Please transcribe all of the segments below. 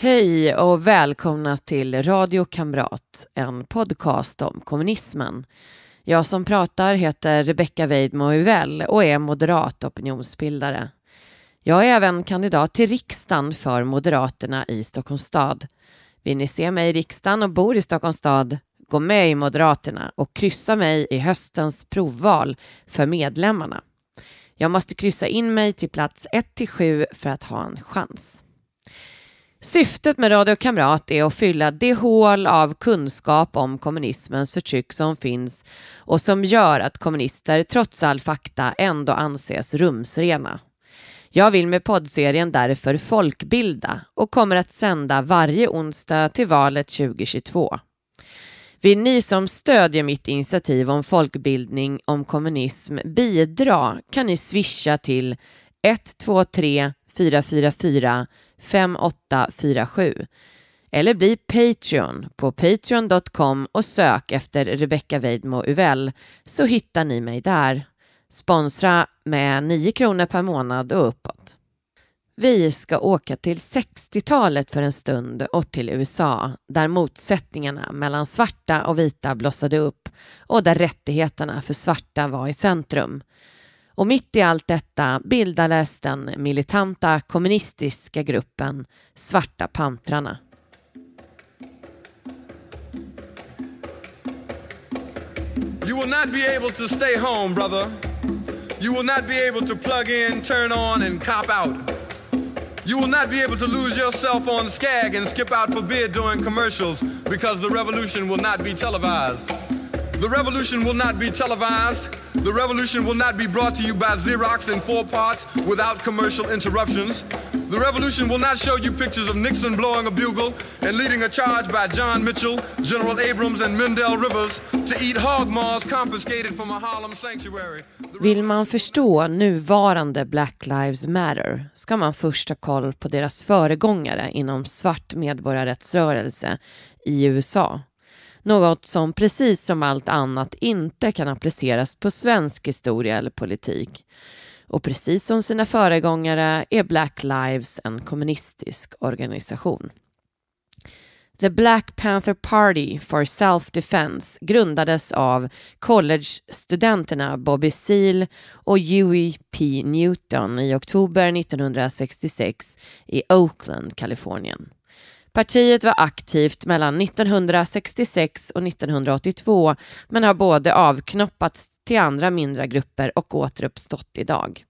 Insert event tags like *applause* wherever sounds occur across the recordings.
Hej och välkomna till Radio Kamrat, en podcast om kommunismen. Jag som pratar heter Rebecka Weidmo Uvell och är moderat opinionsbildare. Jag är även kandidat till riksdagen för Moderaterna i Stockholms stad. Vill ni se mig i riksdagen och bor i Stockholms stad? Gå med i Moderaterna och kryssa mig i höstens provval för medlemmarna. Jag måste kryssa in mig till plats 1-7 för att ha en chans. Syftet med Radio Kamrat är att fylla det hål av kunskap om kommunismens förtryck som finns och som gör att kommunister trots all fakta ändå anses rumsrena. Jag vill med poddserien därför folkbilda och kommer att sända varje onsdag till valet 2022. Vill ni som stödjer mitt initiativ om folkbildning om kommunism bidra kan ni swisha till 123 444 5847 eller bli Patreon på patreon.com och sök efter Rebecca Weidmo Uvell så hittar ni mig där. Sponsra med 9 kronor per månad och uppåt. Vi ska åka till 60-talet för en stund och till USA där motsättningarna mellan svarta och vita blossade upp och där rättigheterna för svarta var i centrum. Och mitt i allt detta bildades den militanta kommunistiska gruppen Svarta pantrarna. You will not be able to stay home, brother. You will not be able to plug in, turn on, and cop out. You will not be able to lose yourself on Skag and skip out for bid during commercials because the revolution will not be televised. The revolution will not be televised. The revolution will not be brought to you by Xerox in four parts without commercial interruptions. The revolution will not show you pictures of Nixon blowing a bugle and leading a charge by John Mitchell, General Abrams, and Mendel Rivers to eat hog maws confiscated from a Harlem sanctuary. Vill man förstå nuvarande Black Lives Matter ska man först ha koll på deras föregångare inom svart medborgarrättsrörelse i USA. Något som precis som allt annat inte kan appliceras på svensk historia eller politik. Och precis som sina föregångare är Black Lives en kommunistisk organisation. The Black Panther Party for Self-Defense grundades av collegestudenterna Bobby Seale och Huey P. Newton i oktober 1966 i Oakland, Kalifornien. Partiet var aktivt mellan 1966 och 1982 men har både avknoppats till andra mindre grupper och återuppstått idag.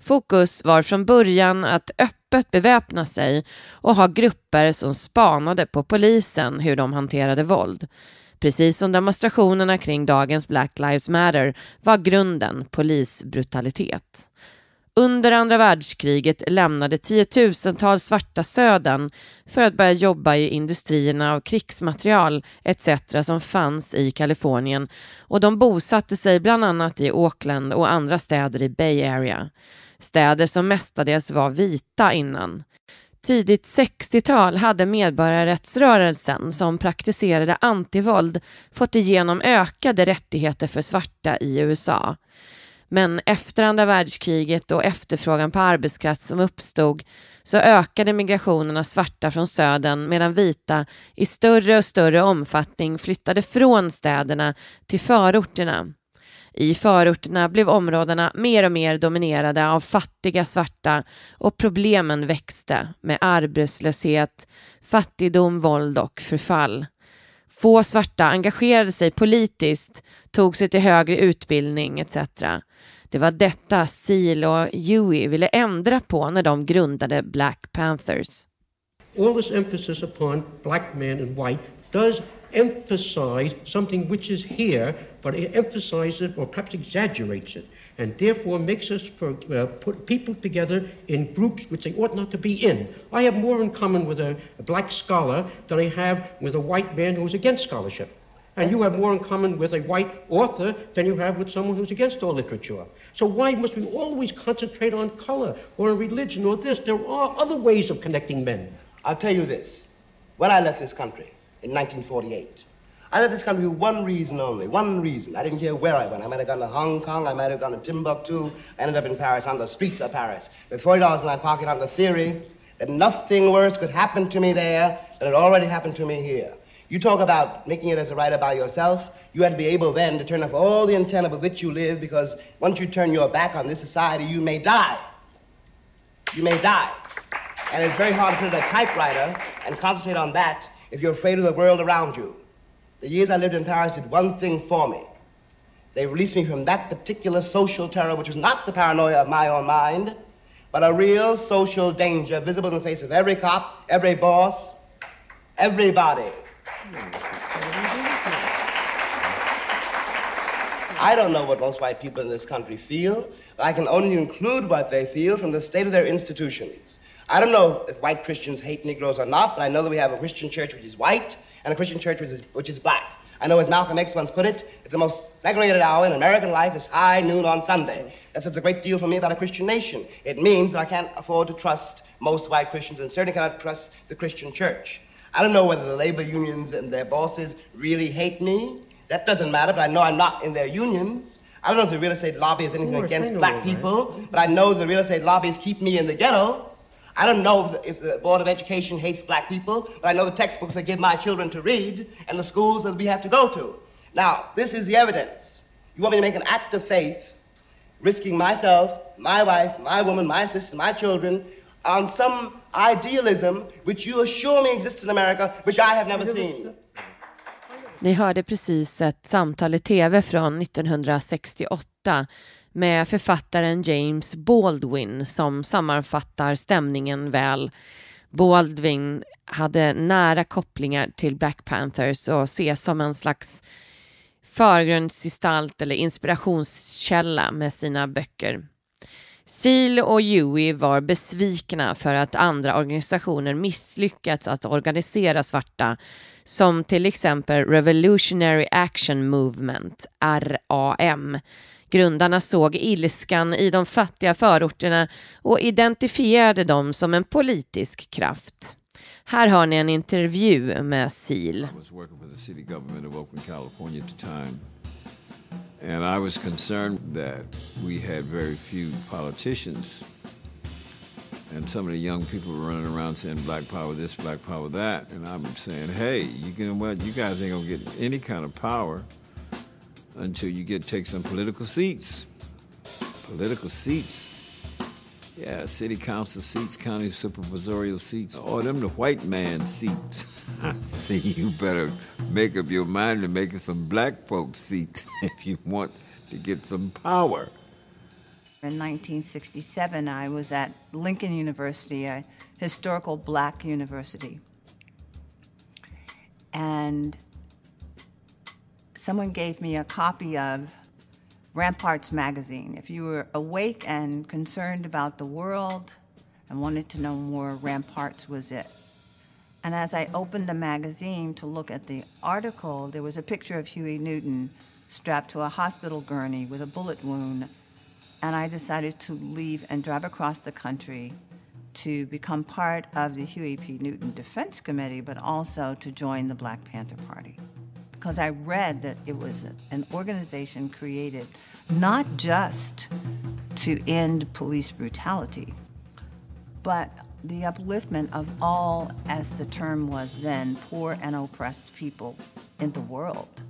Fokus var från början att öppet beväpna sig och ha grupper som spanade på polisen hur de hanterade våld. Precis som demonstrationerna kring dagens Black Lives Matter var grunden polisbrutalitet. Under andra världskriget lämnade tiotusentals svarta södern för att börja jobba i industrierna av krigsmaterial etc. som fanns i Kalifornien och de bosatte sig bland annat i Auckland och andra städer i Bay Area. Städer som mestadels var vita innan. Tidigt 60-tal hade medborgarrättsrörelsen som praktiserade antivåld fått igenom ökade rättigheter för svarta i USA. Men efter andra världskriget och efterfrågan på arbetskraft som uppstod så ökade migrationen av svarta från södern medan vita i större och större omfattning flyttade från städerna till förorterna. I förorterna blev områdena mer och mer dominerade av fattiga svarta och problemen växte med arbetslöshet, fattigdom, våld och förfall. Få svarta engagerade sig politiskt, tog sig till högre utbildning etc. Det var detta Seal och Huey ville ändra på när de grundade Black Panthers. All this emphasis upon black man and white does emphasize something which is here, but it emphasizes or perhaps exaggerates it, and therefore makes us for, uh, put people together in groups which they ought not to be in. I have more in common with a, a black scholar than I have with a white man who is against scholarship. And you have more in common with a white author than you have with someone who's against all literature. So why must we always concentrate on color or religion or this? There are other ways of connecting men. I'll tell you this. When I left this country in 1948, I left this country for one reason only. One reason. I didn't care where I went. I might have gone to Hong Kong. I might have gone to Timbuktu. I ended up in Paris, on the streets of Paris, with $40 in my pocket on the theory that nothing worse could happen to me there than it already happened to me here. You talk about making it as a writer by yourself. You have to be able then to turn off all the antenna with which you live because once you turn your back on this society, you may die. You may die. And it's very hard to sit at a typewriter and concentrate on that if you're afraid of the world around you. The years I lived in Paris did one thing for me. They released me from that particular social terror, which was not the paranoia of my own mind, but a real social danger visible in the face of every cop, every boss, everybody. I don't know what most white people in this country feel, but I can only include what they feel from the state of their institutions. I don't know if white Christians hate Negroes or not, but I know that we have a Christian church which is white and a Christian church which is, which is black. I know, as Malcolm X once put it, that the most segregated hour in American life is high noon on Sunday. That says a great deal for me about a Christian nation. It means that I can't afford to trust most white Christians and certainly cannot trust the Christian church. I don't know whether the labor unions and their bosses really hate me. That doesn't matter, but I know I'm not in their unions. I don't know if the real estate lobby is anything against black people, but I know the real estate lobbies keep me in the ghetto. I don't know if the, if the, Board of Education hates black people, but I know the textbooks I give my children to read and the schools that we have to go to. Now, this is the evidence. You want me to make an act of faith, risking myself, my wife, my woman, my sister, my children, on some idealism which you assure me exists in America, which I have never seen. Ni hörde precis ett samtal i tv från 1968 med författaren James Baldwin som sammanfattar stämningen väl. Baldwin hade nära kopplingar till Black Panthers och ses som en slags förgrundsgestalt eller inspirationskälla med sina böcker. Seal och Huey var besvikna för att andra organisationer misslyckats att organisera svarta som till exempel Revolutionary Action Movement, RAM, Grundarna såg ilskan i de fattiga förorterna och identifierade dem som en politisk kraft. Här har ni en intervju med Seal. And I was concerned that we had very few politicians. And some of the young people were running around saying black power this, black power that. And I'm saying, hey, you can well, you guys ain't gonna get any kind of power until you get take some political seats. Political seats. Yeah, city council seats, county supervisorial seats. Oh, them the white man seats. *laughs* Think you better make up your mind to making some black folks seats *laughs* if you want to get some power. In 1967, I was at Lincoln University, a historical black university. And someone gave me a copy of Ramparts magazine. If you were awake and concerned about the world and wanted to know more, Ramparts was it. And as I opened the magazine to look at the article, there was a picture of Huey Newton strapped to a hospital gurney with a bullet wound. And I decided to leave and drive across the country to become part of the Huey P. Newton Defense Committee, but also to join the Black Panther Party because I read that it was an organization created not just to end police brutality, but the upliftment of all, as the term was then, poor and oppressed people in the world.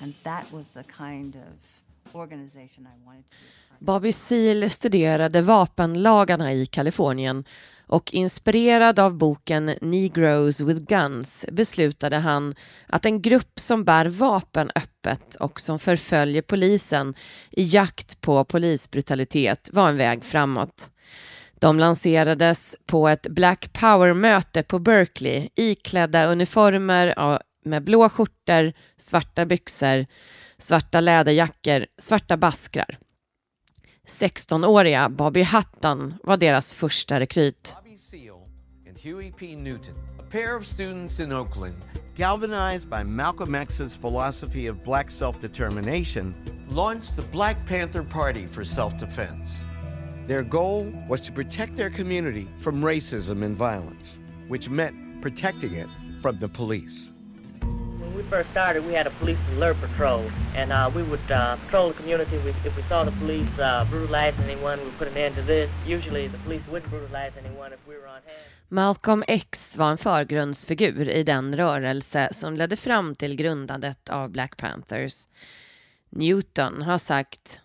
And that was the kind of organization I wanted to be. Bobby Seale studerade vapenlagarna i Kalifornien och inspirerad av boken Negroes with Guns beslutade han att en grupp som bär vapen öppet och som förföljer polisen i jakt på polisbrutalitet var en väg framåt. De lanserades på ett Black Power-möte på Berkeley iklädda uniformer med blå skjortor, svarta byxor, svarta läderjackor, svarta baskrar. 16-åriga Bobby Hutton var deras första rekryt. Huey P. Newton, a pair of students in Oakland, galvanized by Malcolm X's philosophy of black self-determination, launched the Black Panther Party for self-defense. Their goal was to protect their community from racism and violence, which meant protecting it from the police. First started, we had a police alert patrol, and uh, we would uh, patrol the community. We, if we saw the police uh, brutalizing anyone, we put an end to this. Usually, the police wouldn't brutalize anyone if we were on hand. Malcolm X var en förgrundsfigur i den rörelse som ledde fram till grundandet av Black Panthers. Newton har sagt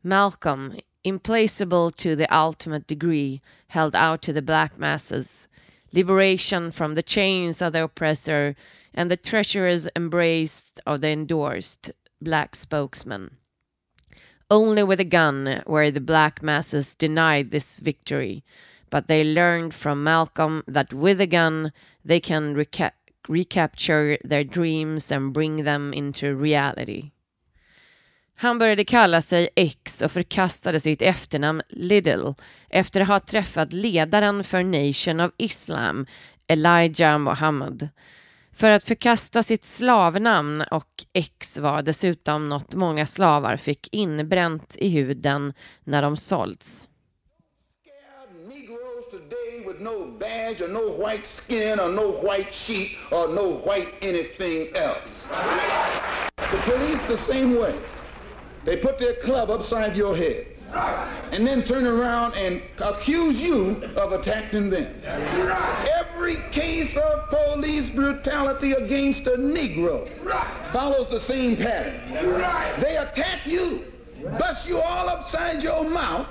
Malcolm, implacable to the ultimate degree, held out to the black masses liberation from the chains of the oppressor and the treacherous embrace of the endorsed black spokesman. Only with a gun were the black masses denied this victory, but they learned from Malcolm that with a gun they can reca recapture their dreams and bring them into reality. Han började kalla sig X och förkastade sitt efternamn Little efter att ha träffat ledaren för Nation of Islam, Elijah Muhammad. För att förkasta sitt slavnamn och X var dessutom något många slavar fick inbränt i huden när de sålts. no badge or no white skin or no white sheet or no white anything else. The police the same way. They put their club upside your head and then turn around and accuse you of attacking them. Every case of police brutality against a Negro follows the same pattern. They attack you, bust you all upside your mouth,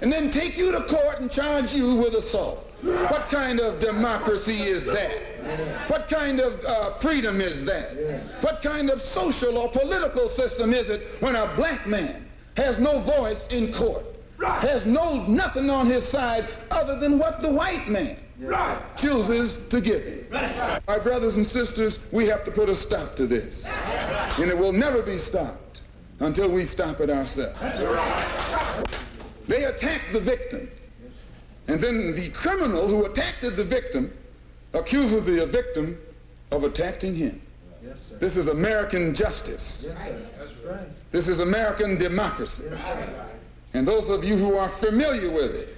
and then take you to court and charge you with assault. What kind of democracy is that? What kind of uh, freedom is that? What kind of social or political system is it when a black man has no voice in court, has no nothing on his side other than what the white man chooses to give him? My brothers and sisters, we have to put a stop to this. And it will never be stopped until we stop it ourselves. They attack the victim. And then the criminal who attacked the victim accuses the victim of attacking him. Yes, this is American justice. Yes, That's right. This is American democracy. Yes, and those of you who are familiar with it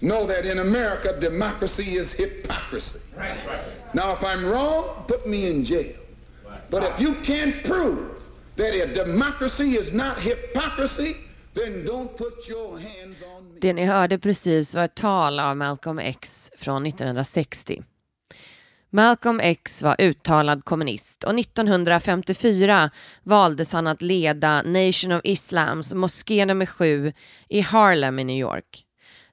know that in America, democracy is hypocrisy. Right. Now, if I'm wrong, put me in jail. But if you can't prove that democracy is not hypocrisy, Det ni hörde precis var ett tal av Malcolm X från 1960. Malcolm X var uttalad kommunist och 1954 valdes han att leda Nation of Islams moské nummer 7 i Harlem i New York.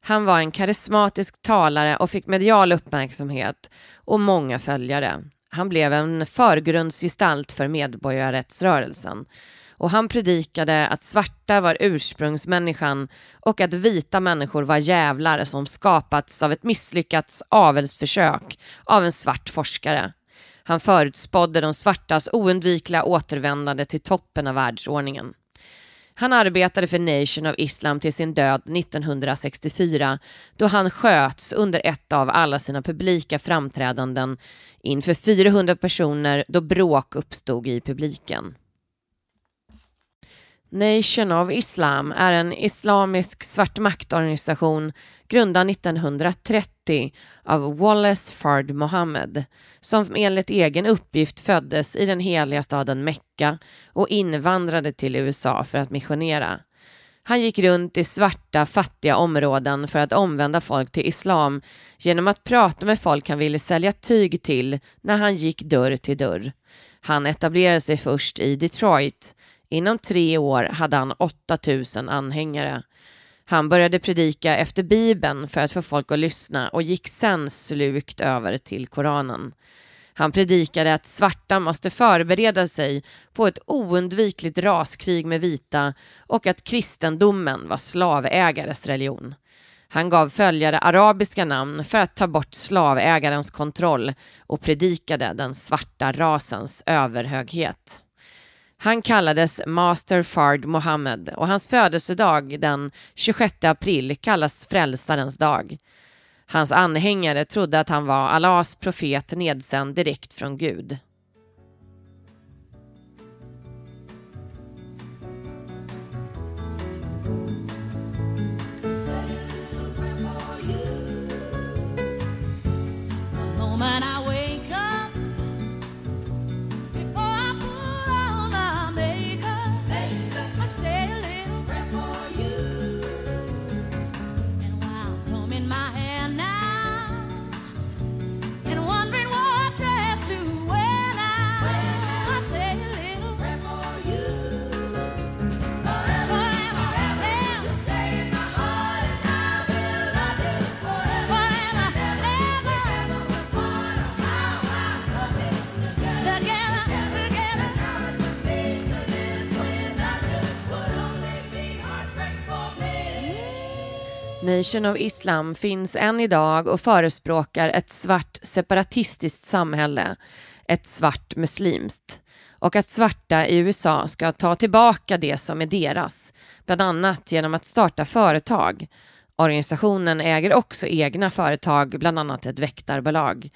Han var en karismatisk talare och fick medial uppmärksamhet och många följare. Han blev en förgrundsgestalt för medborgarrättsrörelsen och han predikade att svarta var ursprungsmänniskan och att vita människor var jävlar som skapats av ett misslyckats avelsförsök av en svart forskare. Han förutspådde de svartas oundvikliga återvändande till toppen av världsordningen. Han arbetade för Nation of Islam till sin död 1964 då han sköts under ett av alla sina publika framträdanden inför 400 personer då bråk uppstod i publiken. Nation of Islam är en islamisk svartmaktorganisation grundad 1930 av Wallace Fard Mohammed som enligt egen uppgift föddes i den heliga staden Mekka och invandrade till USA för att missionera. Han gick runt i svarta, fattiga områden för att omvända folk till islam genom att prata med folk han ville sälja tyg till när han gick dörr till dörr. Han etablerade sig först i Detroit Inom tre år hade han 8000 anhängare. Han började predika efter Bibeln för att få folk att lyssna och gick sen slukt över till Koranen. Han predikade att svarta måste förbereda sig på ett oundvikligt raskrig med vita och att kristendomen var slavägares religion. Han gav följare arabiska namn för att ta bort slavägarens kontroll och predikade den svarta rasens överhöghet. Han kallades Master Fard Mohammed och hans födelsedag den 26 april kallas Frälsarens dag. Hans anhängare trodde att han var Allahs profet nedsänd direkt från Gud. moment Nation of Islam finns än idag och förespråkar ett svart separatistiskt samhälle, ett svart muslimskt och att svarta i USA ska ta tillbaka det som är deras, bland annat genom att starta företag. Organisationen äger också egna företag, bland annat ett väktarbolag.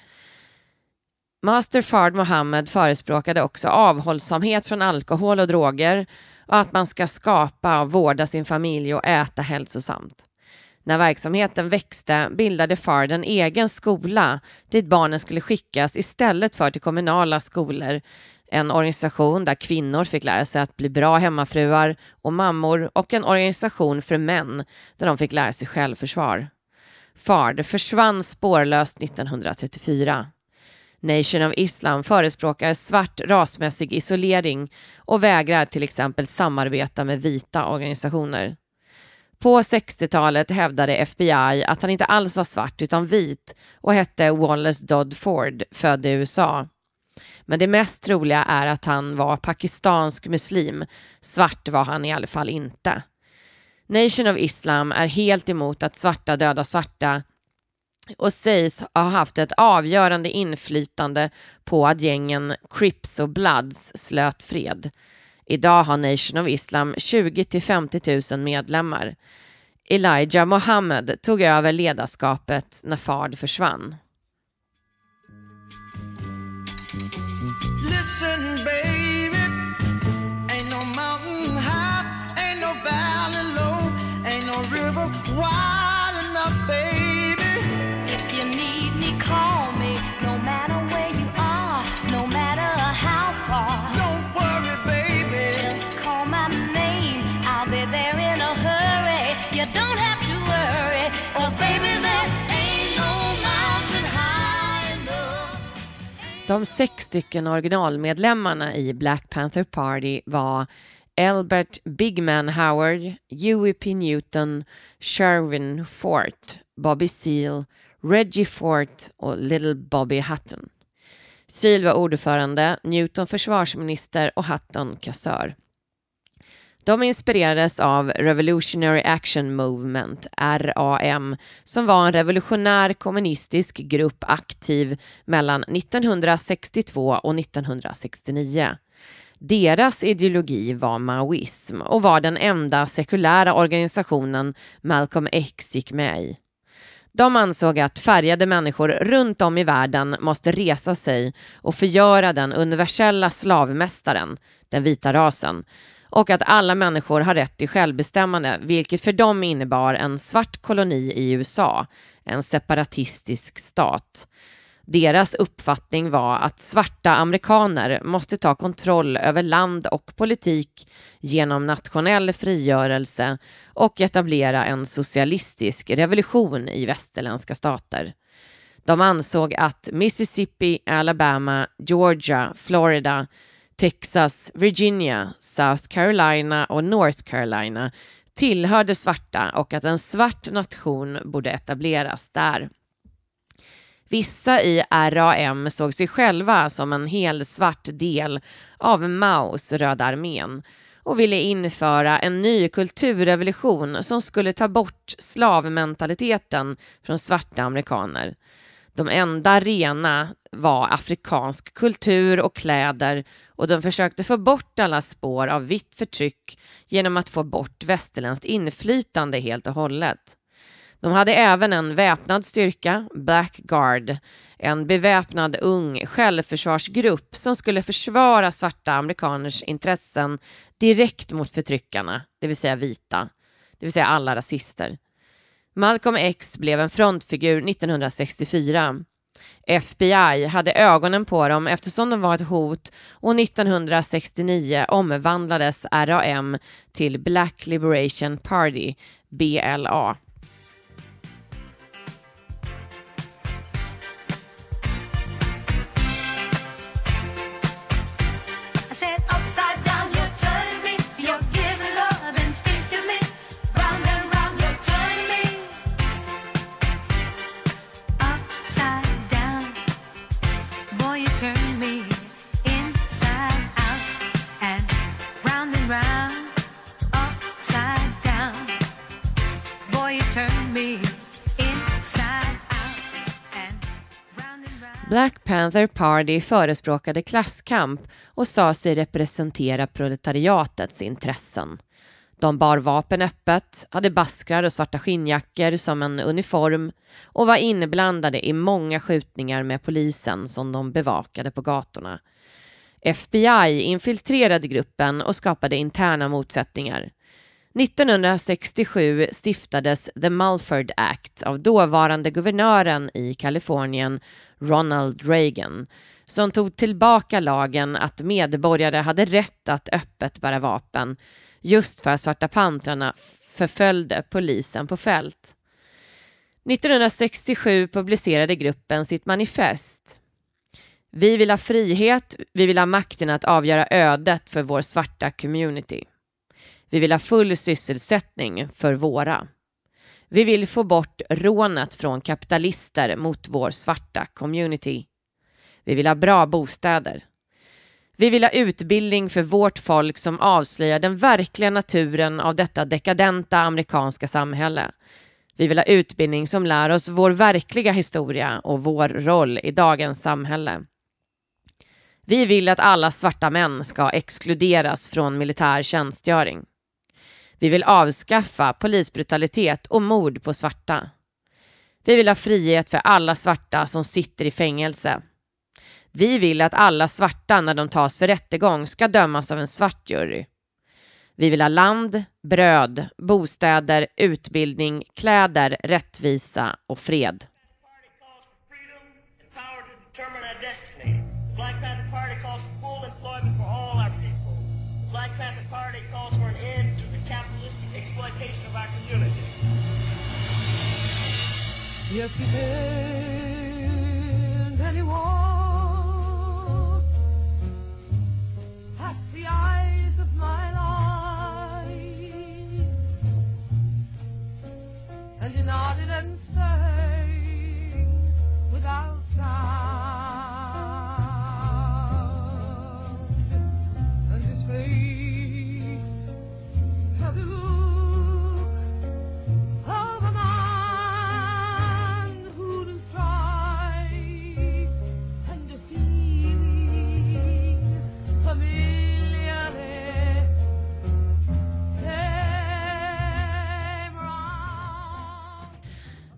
Master Fard Mohammed förespråkade också avhållsamhet från alkohol och droger och att man ska skapa och vårda sin familj och äta hälsosamt. När verksamheten växte bildade Fard en egen skola dit barnen skulle skickas istället för till kommunala skolor. En organisation där kvinnor fick lära sig att bli bra hemmafruar och mammor och en organisation för män där de fick lära sig självförsvar. Fard försvann spårlöst 1934. Nation of Islam förespråkar svart rasmässig isolering och vägrar till exempel samarbeta med vita organisationer. På 60-talet hävdade FBI att han inte alls var svart utan vit och hette Wallace Dodd Ford, född i USA. Men det mest troliga är att han var pakistansk muslim. Svart var han i alla fall inte. Nation of Islam är helt emot att svarta dödar svarta och sägs ha haft ett avgörande inflytande på att gängen Crips och Bloods slöt fred. Idag har Nation of Islam 20 till 50 000 medlemmar. Elijah Mohammed tog över ledarskapet när Fard försvann. Listen, De sex stycken originalmedlemmarna i Black Panther Party var Albert Bigman Howard, Huey P. Newton, Sherwin Fort, Bobby Seale, Reggie Fort och Little Bobby Hutton. Seal var ordförande, Newton försvarsminister och Hutton kassör. De inspirerades av Revolutionary Action Movement, RAM, som var en revolutionär kommunistisk grupp aktiv mellan 1962 och 1969. Deras ideologi var maoism och var den enda sekulära organisationen Malcolm X gick med i. De ansåg att färgade människor runt om i världen måste resa sig och förgöra den universella slavmästaren, den vita rasen, och att alla människor har rätt till självbestämmande, vilket för dem innebar en svart koloni i USA, en separatistisk stat. Deras uppfattning var att svarta amerikaner måste ta kontroll över land och politik genom nationell frigörelse och etablera en socialistisk revolution i västerländska stater. De ansåg att Mississippi, Alabama, Georgia, Florida, Texas, Virginia, South Carolina och North Carolina tillhörde svarta och att en svart nation borde etableras där. Vissa i RAM såg sig själva som en hel svart del av Maos Röda armén och ville införa en ny kulturrevolution som skulle ta bort slavmentaliteten från svarta amerikaner. De enda rena var afrikansk kultur och kläder och de försökte få bort alla spår av vitt förtryck genom att få bort västerländskt inflytande helt och hållet. De hade även en väpnad styrka, Black Guard, en beväpnad ung självförsvarsgrupp som skulle försvara svarta amerikaners intressen direkt mot förtryckarna, det vill säga vita, det vill säga alla rasister. Malcolm X blev en frontfigur 1964. FBI hade ögonen på dem eftersom de var ett hot och 1969 omvandlades RAM till Black Liberation Party, BLA. Black Panther Party förespråkade klasskamp och sa sig representera proletariatets intressen. De bar vapen öppet, hade baskrar och svarta skinnjackor som en uniform och var inblandade i många skjutningar med polisen som de bevakade på gatorna. FBI infiltrerade gruppen och skapade interna motsättningar. 1967 stiftades The Mulford Act av dåvarande guvernören i Kalifornien Ronald Reagan som tog tillbaka lagen att medborgare hade rätt att öppet bära vapen just för att Svarta pantrarna förföljde polisen på fält. 1967 publicerade gruppen sitt manifest. Vi vill ha frihet, vi vill ha makten att avgöra ödet för vår svarta community. Vi vill ha full sysselsättning för våra. Vi vill få bort rånet från kapitalister mot vår svarta community. Vi vill ha bra bostäder. Vi vill ha utbildning för vårt folk som avslöjar den verkliga naturen av detta dekadenta amerikanska samhälle. Vi vill ha utbildning som lär oss vår verkliga historia och vår roll i dagens samhälle. Vi vill att alla svarta män ska exkluderas från militär tjänstgöring. Vi vill avskaffa polisbrutalitet och mord på svarta. Vi vill ha frihet för alla svarta som sitter i fängelse. Vi vill att alla svarta när de tas för rättegång ska dömas av en svart jury. Vi vill ha land, bröd, bostäder, utbildning, kläder, rättvisa och fred. Yes, he did, and he walked past the eyes of my life, and he nodded and sang without sound.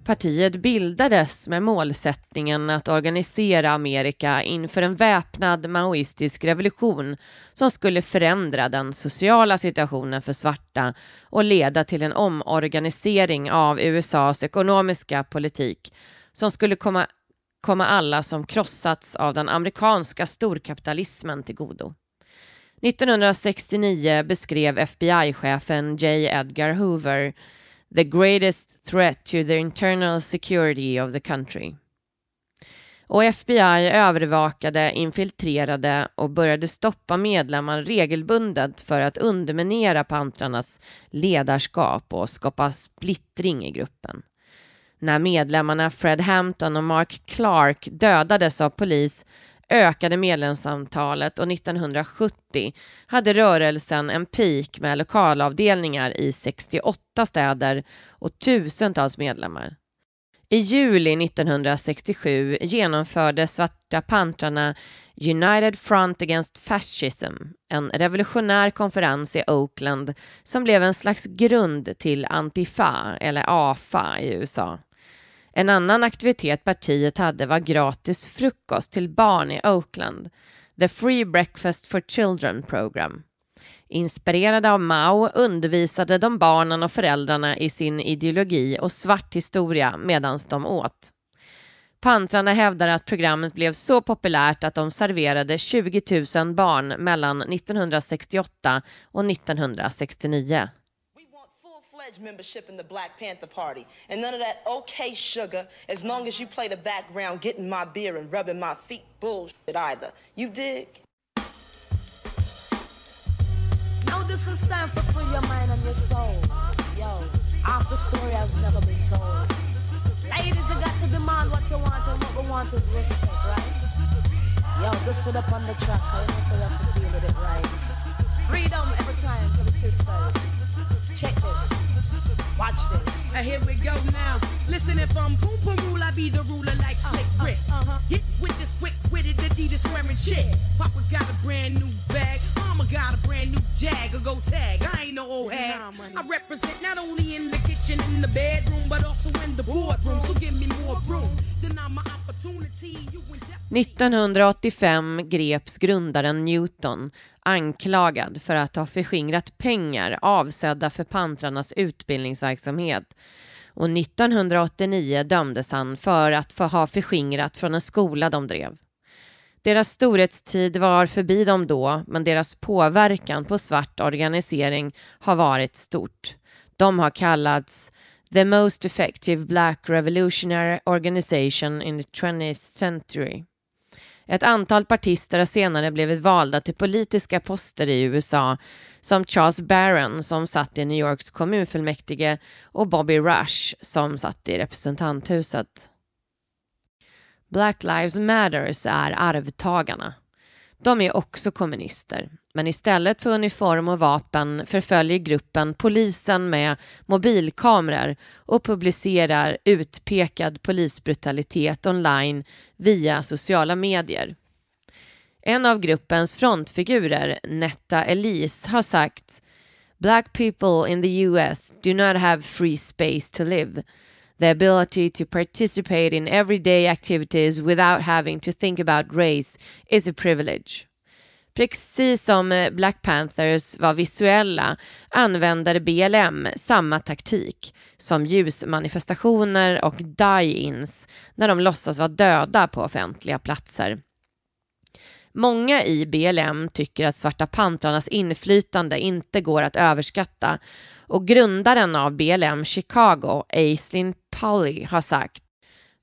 Partiet bildades med målsättningen att organisera Amerika inför en väpnad maoistisk revolution som skulle förändra den sociala situationen för svarta och leda till en omorganisering av USAs ekonomiska politik som skulle komma, komma alla som krossats av den amerikanska storkapitalismen till godo. 1969 beskrev FBI-chefen J. Edgar Hoover the greatest threat to the internal security of the country. Och FBI övervakade, infiltrerade och började stoppa medlemmar regelbundet för att underminera pantrarnas ledarskap och skapa splittring i gruppen. När medlemmarna Fred Hampton och Mark Clark dödades av polis ökade medlemsantalet och 1970 hade rörelsen en peak med lokalavdelningar i 68 städer och tusentals medlemmar. I juli 1967 genomförde Svarta pantrarna United Front Against Fascism, en revolutionär konferens i Oakland som blev en slags grund till Antifa, eller AFA i USA. En annan aktivitet partiet hade var gratis frukost till barn i Oakland, The Free Breakfast for Children Program. Inspirerade av Mao undervisade de barnen och föräldrarna i sin ideologi och svart historia medan de åt. Pantrarna hävdar att programmet blev så populärt att de serverade 20 000 barn mellan 1968 och 1969. Pledge membership in the Black Panther Party. And none of that okay sugar as long as you play the background getting my beer and rubbing my feet bullshit either. You dig? No, this is time for free your mind and your soul. Yo, half the story has never been told. Ladies, you got to demand what you want and what we want is respect, right? Yo, this it up on the track. I know so you have to feel it right. Freedom every time for the sisters. Check this. Watch this. Uh, here we go now. Listen, if I'm boom boom rule, I be the ruler like Slick Rick. Uh-huh. Hit with this quick witted Adidas wearing chick. Papa got a brand new bag. Mama got a brand new jag. Or go tag. I ain't no old hag. I represent not only in the kitchen, in the bedroom, but also in the boardroom. So give me more room. Deny my opportunity. You in 1985 greps grundaren Newton anklagad för att ha förskingrat pengar avsedda för pantrarnas utbildningsverksamhet och 1989 dömdes han för att få ha förskingrat från en skola de drev. Deras storhetstid var förbi dem då, men deras påverkan på svart organisering har varit stort. De har kallats the most effective black revolutionary organization in the 20th century. Ett antal partister har senare blivit valda till politiska poster i USA som Charles Barron som satt i New Yorks kommunfullmäktige och Bobby Rush som satt i representanthuset. Black Lives Matters är arvtagarna. De är också kommunister, men istället för uniform och vapen förföljer gruppen polisen med mobilkameror och publicerar utpekad polisbrutalitet online via sociala medier. En av gruppens frontfigurer, Netta Elise, har sagt Black people in the US do not have free space to live. The ability to participate in everyday activities without having to think about race is a privilege. Precis som eh, Black Panthers var visuella använder BLM samma taktik som ljusmanifestationer och die-ins när de låtsas vara döda på offentliga platser. Många i BLM tycker att Svarta pantrarnas inflytande inte går att överskatta och grundaren av BLM Chicago, Aislinn Polly, har sagt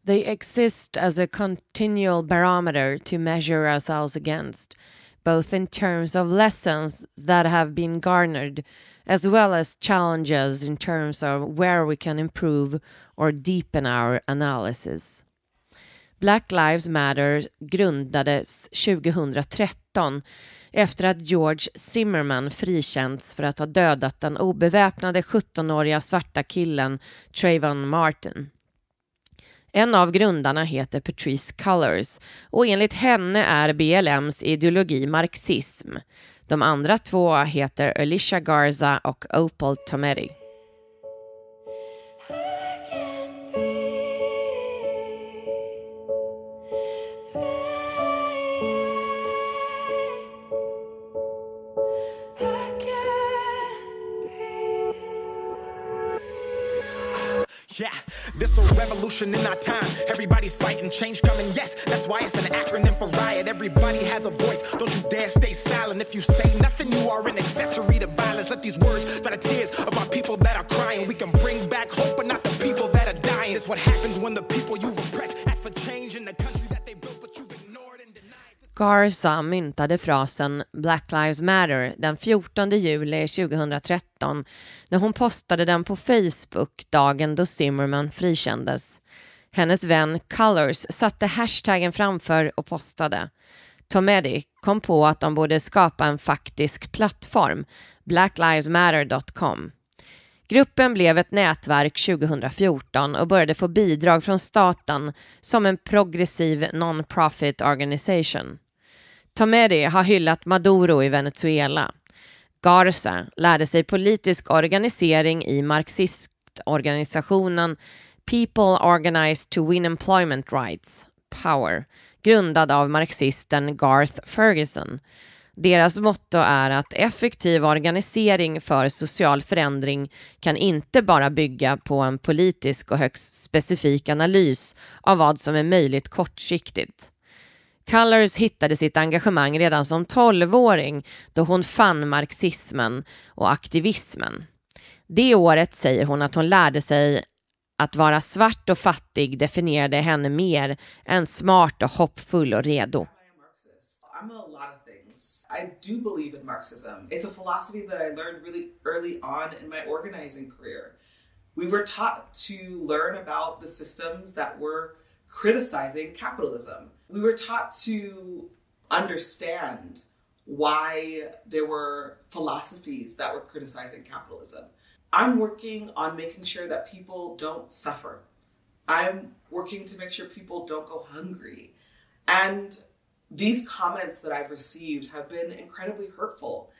They exist as a continual barometer to measure ourselves against, both in terms of lessons that have been garnered as well as challenges in terms of where we can improve or deepen our analysis. Black Lives Matter grundades 2013 efter att George Zimmerman frikänts för att ha dödat den obeväpnade 17-åriga svarta killen Trayvon Martin. En av grundarna heter Patrice Cullors och enligt henne är BLMs ideologi marxism. De andra två heter Alicia Garza och Opal Tometi. This a revolution in our time. Everybody's fighting, change coming. Yes, that's why it's an acronym for riot. Everybody has a voice. Don't you dare stay silent. If you say nothing, you are an accessory to violence. Let these words dry the tears of our people that are crying. We can bring back hope, but not the people that are dying. It's what happens when the people you repress Garza myntade frasen Black Lives Matter den 14 juli 2013 när hon postade den på Facebook dagen då Zimmerman frikändes. Hennes vän Colors satte hashtaggen framför och postade. Tomedi kom på att de borde skapa en faktisk plattform, blacklivesmatter.com. Gruppen blev ett nätverk 2014 och började få bidrag från staten som en progressiv non-profit organisation. Tomedi har hyllat Maduro i Venezuela. Garza lärde sig politisk organisering i marxistorganisationen People Organized to Win Employment Rights, Power, grundad av marxisten Garth Ferguson. Deras motto är att effektiv organisering för social förändring kan inte bara bygga på en politisk och högst specifik analys av vad som är möjligt kortsiktigt. Colors hittade sitt engagemang redan som tolvåring då hon fann marxismen och aktivismen. Det året säger hon att hon lärde sig att vara svart och fattig definierade henne mer än smart och hoppfull och redo. I do believe in Marxism. It's a philosophy that I learned really early on in my organizing career. We were taught to learn about the systems that were criticizing capitalism. We were taught to understand why there were philosophies that were criticizing capitalism. I'm working on making sure that people don't suffer. I'm working to make sure people don't go hungry. And these comments that I've received have been incredibly hurtful.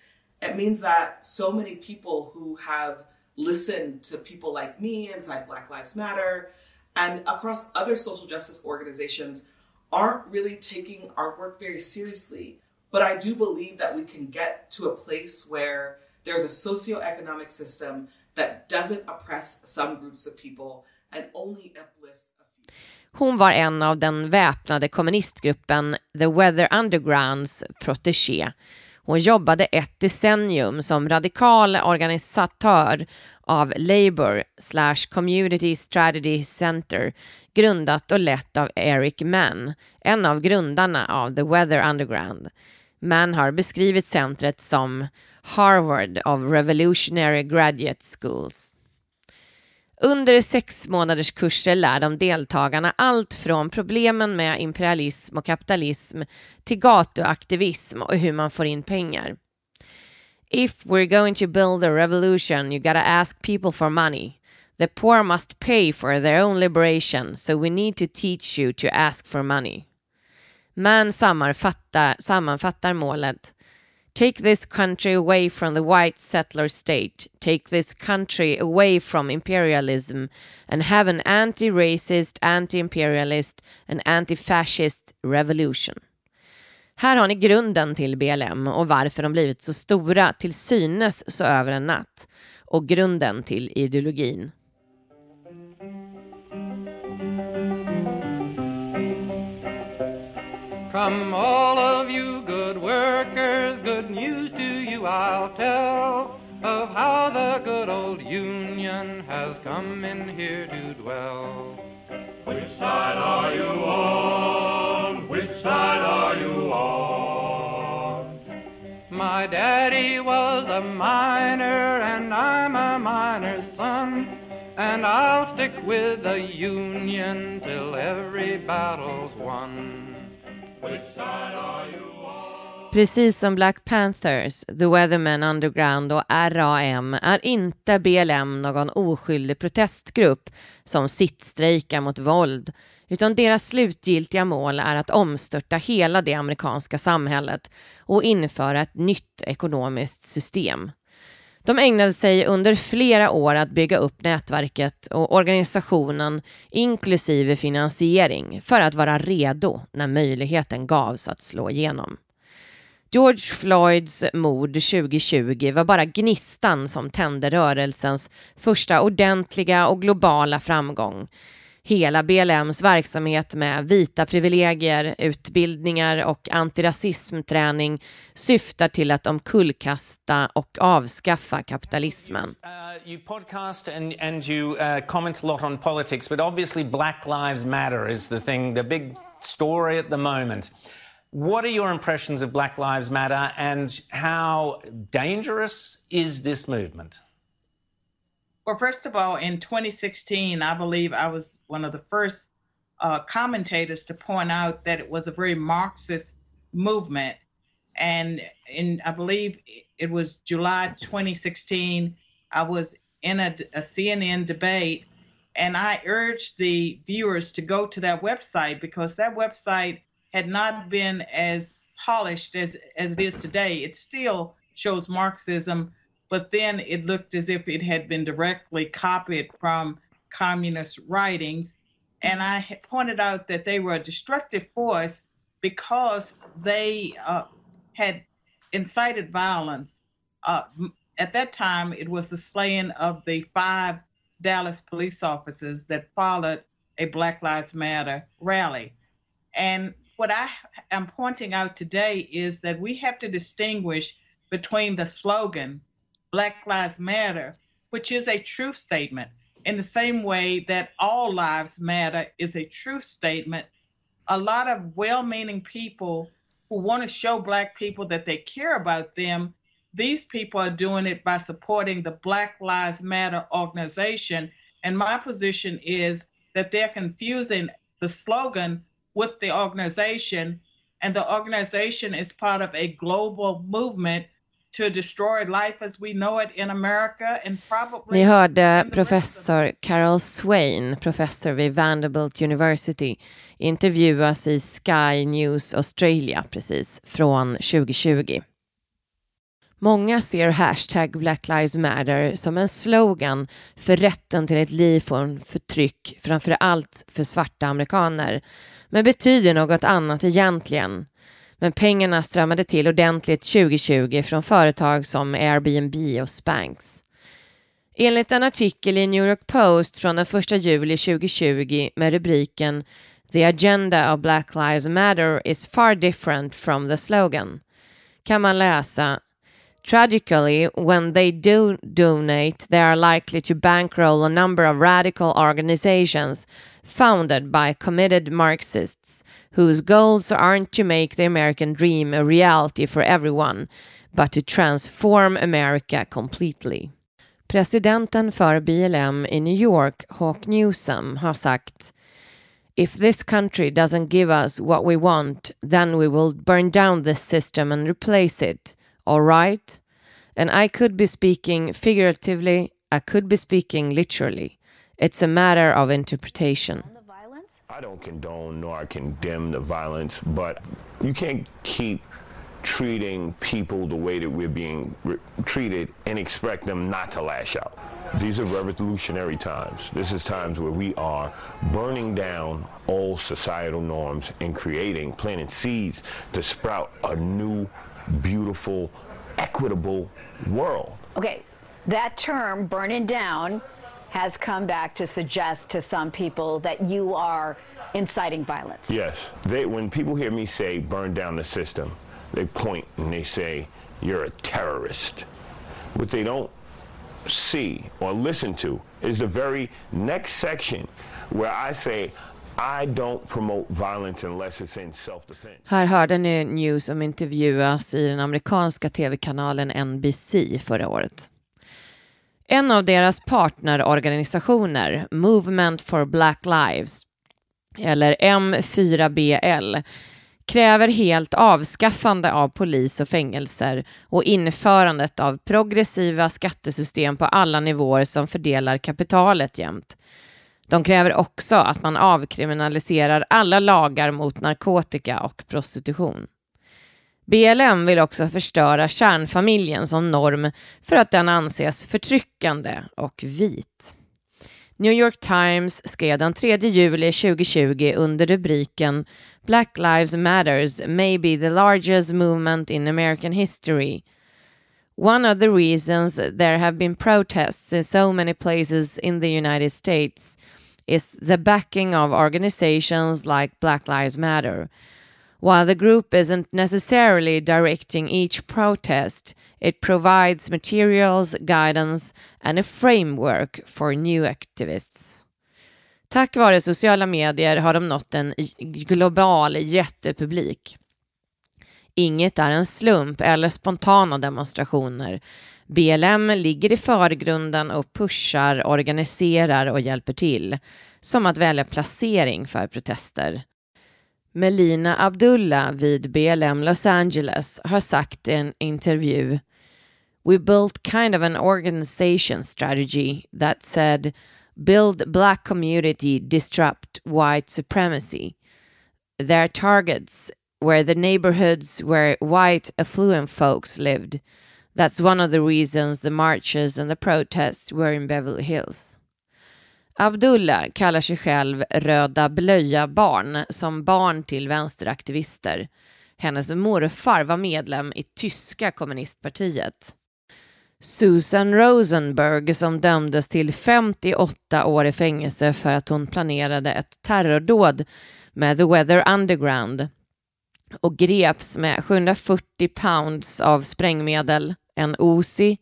It means that so many people who have listened to people like me inside Black Lives Matter and across other social justice organizations aren't really taking our work very seriously. But I do believe that we can get to a place where there's a socioeconomic system that doesn't oppress some groups of people and only uplifts a few. Hon var en av den väpnade kommunistgruppen The Weather Undergrounds protégé. Hon jobbade ett decennium som radikal organisatör av Labour slash Community Strategy Center grundat och lett av Eric Mann, en av grundarna av The Weather Underground. Mann har beskrivit centret som Harvard of Revolutionary Graduate Schools. Under sex månaders kurser lär de deltagarna allt från problemen med imperialism och kapitalism till gatuaktivism och hur man får in pengar. If we're going to build a revolution you gotta ask people for money. The poor must pay for their own liberation so we need to teach you to ask for money. Man sammanfattar, sammanfattar målet Take this country away from the white settler state. Take this country away from imperialism and have an anti-racist, anti-imperialist and anti-fascist revolution. Här har ni grunden till BLM och varför de blivit så stora till synes så över en natt och grunden till ideologin. Come, all of you good workers, good news to you I'll tell of how the good old Union has come in here to dwell. Which side are you on? Which side are you on? My daddy was a miner and I'm a miner's son. And I'll stick with the Union till every battle's won. Precis som Black Panthers, The Weathermen Underground och RAM är inte BLM någon oskyldig protestgrupp som sittstrejkar mot våld, utan deras slutgiltiga mål är att omstörta hela det amerikanska samhället och införa ett nytt ekonomiskt system. De ägnade sig under flera år att bygga upp nätverket och organisationen inklusive finansiering för att vara redo när möjligheten gavs att slå igenom. George Floyds mord 2020 var bara gnistan som tände rörelsens första ordentliga och globala framgång hela BLMs verksamhet med vita privilegier, utbildningar och antirasismträning syftar till att omkullkasta och avskaffa kapitalismen. Uh, you podcast and, and you uh, comment a lot on politics, but obviously Black Lives Matter is the thing, the big story at the moment. What are your impressions of Black Lives Matter and how dangerous is this movement? Well, first of all, in 2016, I believe I was one of the first uh, commentators to point out that it was a very Marxist movement. And in, I believe it was July 2016, I was in a, a CNN debate and I urged the viewers to go to that website because that website had not been as polished as, as it is today. It still shows Marxism but then it looked as if it had been directly copied from communist writings. And I pointed out that they were a destructive force because they uh, had incited violence. Uh, at that time, it was the slaying of the five Dallas police officers that followed a Black Lives Matter rally. And what I am pointing out today is that we have to distinguish between the slogan Black Lives Matter, which is a truth statement, in the same way that all lives matter is a truth statement. A lot of well meaning people who want to show Black people that they care about them, these people are doing it by supporting the Black Lives Matter organization. And my position is that they're confusing the slogan with the organization, and the organization is part of a global movement to destroy life as we know it in America and probably Ni hörde professor Carol Swain, professor vid Vanderbilt University, intervjuas i Sky News Australia precis från 2020. Många ser hashtag Black Lives Matter som en slogan för rätten till ett liv från förtryck, framför allt för svarta amerikaner, men betyder något annat egentligen. Men pengarna strömmade till ordentligt 2020 från företag som Airbnb och Spanx. Enligt en artikel i New York Post från den 1 juli 2020 med rubriken “The agenda of Black Lives Matter is far different from the slogan” kan man läsa Tragically, when they do donate, they are likely to bankroll a number of radical organizations founded by committed Marxists whose goals aren't to make the American dream a reality for everyone, but to transform America completely. Presidenten för BLM i New York, Hawk Newsom, har sagt If this country doesn't give us what we want, then we will burn down this system and replace it. All right? And I could be speaking figuratively, I could be speaking literally. It's a matter of interpretation. I don't condone nor condemn the violence, but you can't keep treating people the way that we're being re- treated and expect them not to lash out. These are revolutionary times. This is times where we are burning down old societal norms and creating, planting seeds to sprout a new, beautiful, equitable world. Okay, that term, burning down, has come back to suggest to some people that you are inciting violence. Yes. They, when people hear me say burn down the system, they point and they say, you're a terrorist. What they don't see or listen to is the very next section where I say, I don't promote violence unless it's in self-defense. Här hörde ni News som intervjuas i den amerikanska tv-kanalen NBC förra året. En av deras partnerorganisationer, Movement for Black Lives, eller M4BL, kräver helt avskaffande av polis och fängelser och införandet av progressiva skattesystem på alla nivåer som fördelar kapitalet jämt. De kräver också att man avkriminaliserar alla lagar mot narkotika och prostitution. BLM vill också förstöra kärnfamiljen som norm för att den anses förtryckande och vit. New York Times skrev den 3 juli 2020 under rubriken Black Lives Matters may be the largest movement in American history. One of the reasons there have been protests in so many places in the United States is the backing of organizations like Black Lives Matter. While the group isn't necessarily directing each protest, it provides materials, guidance, and a framework for new activists. Tack vare sociala medier har de nått en global jättepublik. Inget är en slump eller spontana demonstrationer. BLM ligger i förgrunden och pushar, organiserar och hjälper till. Som att välja placering för protester. Melina Abdullah vid BLM Los Angeles har sagt i en intervju We built kind of an organization strategy that said build black community, disrupt white supremacy. Their targets were the neighborhoods where white affluent folks lived. That's one of the reasons the marches and the protests were in Beverly Hills. Abdullah kallar sig själv Röda blöja-barn som barn till vänsteraktivister. Hennes morfar var medlem i tyska kommunistpartiet. Susan Rosenberg som dömdes till 58 år i fängelse för att hon planerade ett terrordåd med The Weather Underground och greps med 740 pounds av sprängmedel, en Uzi,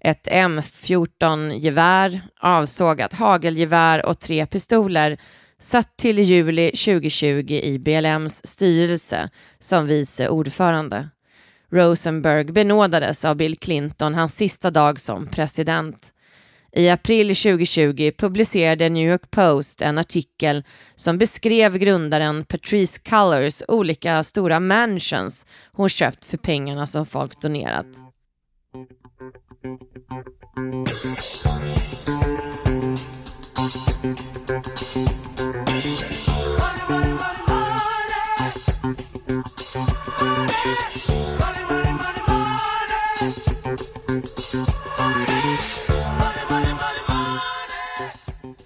ett M14-gevär, avsågat hagelgevär och tre pistoler satt till juli 2020 i BLMs styrelse som vice ordförande. Rosenberg benådades av Bill Clinton hans sista dag som president. I april 2020 publicerade New York Post en artikel som beskrev grundaren Patrice Cullors olika stora mansions hon köpt för pengarna som folk donerat.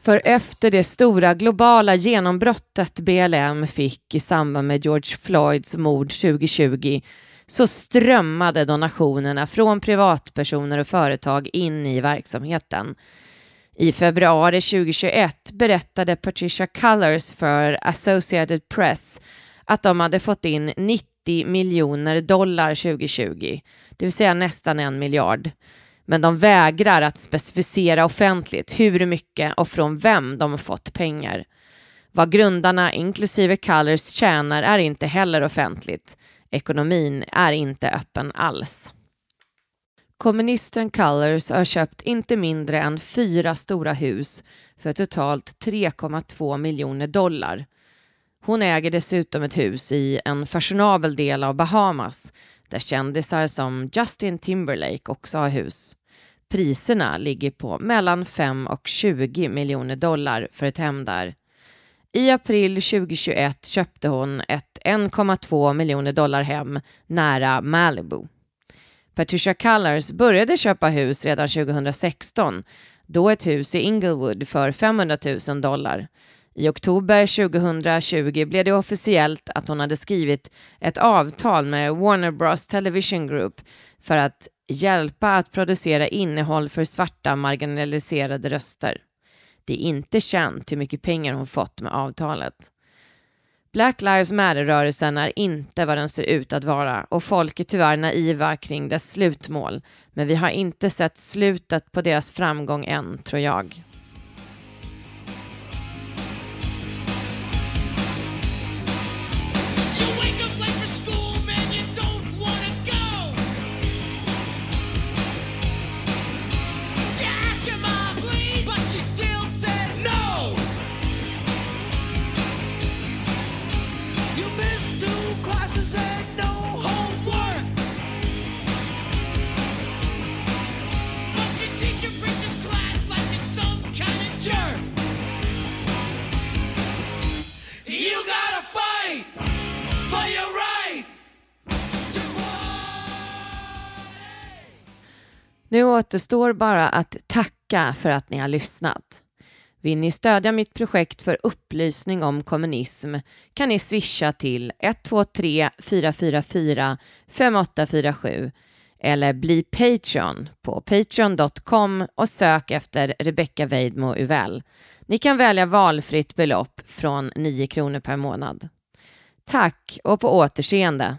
För efter det stora globala genombrottet BLM fick i samband med George Floyds mord 2020 så strömmade donationerna från privatpersoner och företag in i verksamheten. I februari 2021 berättade Patricia Cullors för Associated Press att de hade fått in 90 miljoner dollar 2020, det vill säga nästan en miljard. Men de vägrar att specificera offentligt hur mycket och från vem de har fått pengar. Vad grundarna, inklusive Colors, tjänar är inte heller offentligt. Ekonomin är inte öppen alls. Kommunisten Colors har köpt inte mindre än fyra stora hus för totalt 3,2 miljoner dollar. Hon äger dessutom ett hus i en fashionabel del av Bahamas där kändisar som Justin Timberlake också har hus. Priserna ligger på mellan 5 och 20 miljoner dollar för ett hem där. I april 2021 köpte hon ett 1,2 miljoner dollar hem nära Malibu. Patricia Cullors började köpa hus redan 2016, då ett hus i Inglewood för 500 000 dollar. I oktober 2020 blev det officiellt att hon hade skrivit ett avtal med Warner Bros Television Group för att hjälpa att producera innehåll för svarta marginaliserade röster. Det är inte känt hur mycket pengar hon fått med avtalet. Black Lives Matter-rörelsen är inte vad den ser ut att vara och folk är tyvärr naiva kring dess slutmål. Men vi har inte sett slutet på deras framgång än, tror jag. Återstår bara att tacka för att ni har lyssnat. Vill ni stödja mitt projekt för upplysning om kommunism kan ni swisha till 123 444 5847 eller bli Patreon på patreon.com och sök efter Rebecca Weidmo Uvell. Ni kan välja valfritt belopp från 9 kronor per månad. Tack och på återseende!